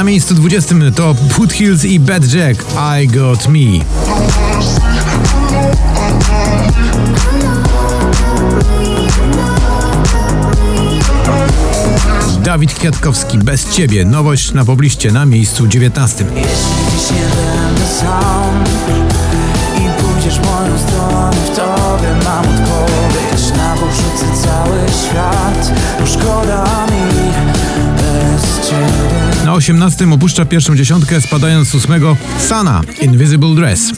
Na miejscu 20 to Put Hills i Bad Jack I Got Me. Dawid Kwiatkowski, bez ciebie. Nowość na pobliście na miejscu 19. Jeśli nie będę sam I pójdziesz moją stronę W tobie mam odpowiedź 18 opuszcza pierwszą dziesiątkę, spadając z ósmego Sana, Invisible Dress.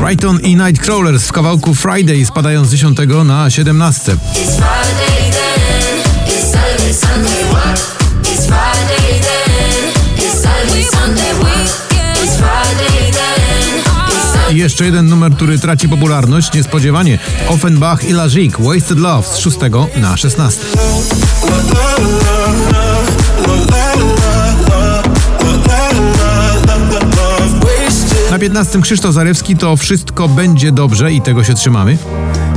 Brighton i Nightcrawlers w kawałku Friday, spadając z 10 na 17. It's Friday then, it's Saturday, Sunday, jeszcze jeden numer, który traci popularność niespodziewanie. Offenbach i Lazik, Wasted Love z 6 na 16. Na 15 Krzysztof Zarewski to Wszystko będzie dobrze i tego się trzymamy.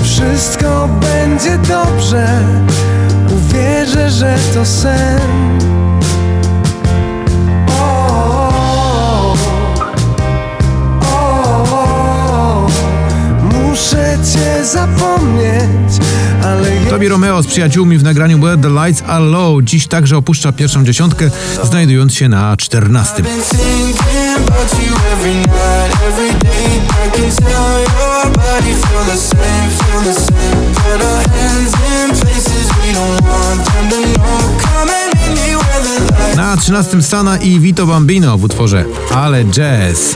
Wszystko będzie dobrze, uwierzę, że to sen. zapomnieć, ale Tobi Romeo z przyjaciółmi w nagraniu Where the Lights Are Low dziś także opuszcza pierwszą dziesiątkę, znajdując się na 14. Been thinking about you every night, every day I can tell your body feel the same, feel the same Put our hands in places we don't want them to know Come and meet me where the light Na 13 Sana i Vito Bambino w utworze Ale Jazz.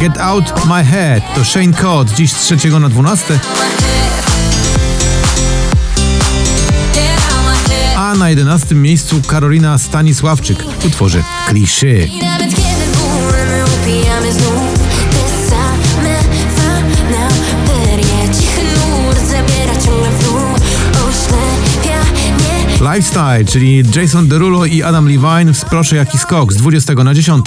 Get Out My Head to Shane Code dziś z 3 na 12, a na 11 miejscu Karolina Stanisławczyk w utworze Kliszy. Lifestyle, czyli Jason Derulo i Adam Levine w Sproszę Jaki Skok z 20 na 10.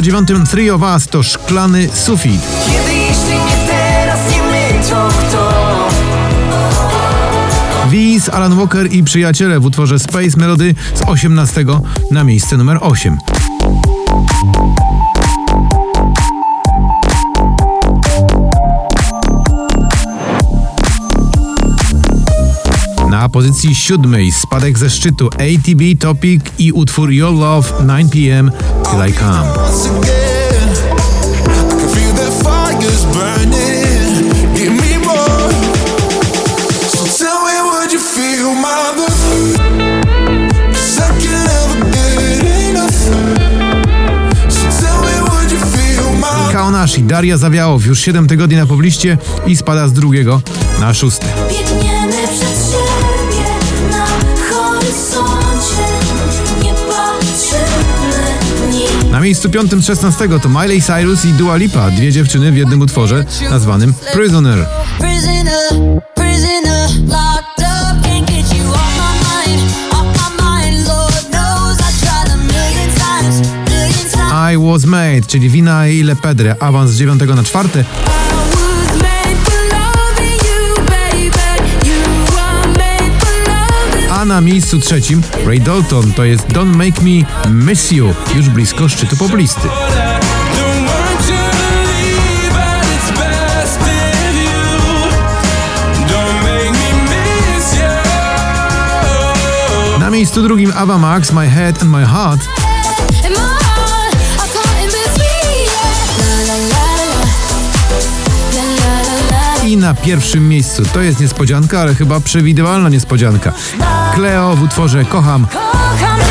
Na 9 Three of Us to Szklany Sufit. Kiedy jeśli nie teraz, nie to kto? Wiz, Alan Walker i przyjaciele w utworze Space Melody z 18 na miejsce numer 8. pozycji siódmej spadek ze szczytu ATB Topic i utwór Your Love 9pm Till I Come. Kaonashi, Daria Zawiałow już 7 tygodni na pobliście i spada z drugiego na szóste. Na miejscu piątym 16 to Miley Cyrus i Dua Lipa, dwie dziewczyny w jednym utworze nazwanym Prisoner. I Was Made, czyli Wina i Le Pedre, awans z 9 na 4, a na miejscu trzecim Ray Dalton, to jest Don't Make Me Miss You, już blisko szczytu you. Na miejscu drugim Ava Max, My Head and my heart, na pierwszym miejscu, to jest niespodzianka, ale chyba przewidywalna niespodzianka. Cleo w utworze Kocham Kocham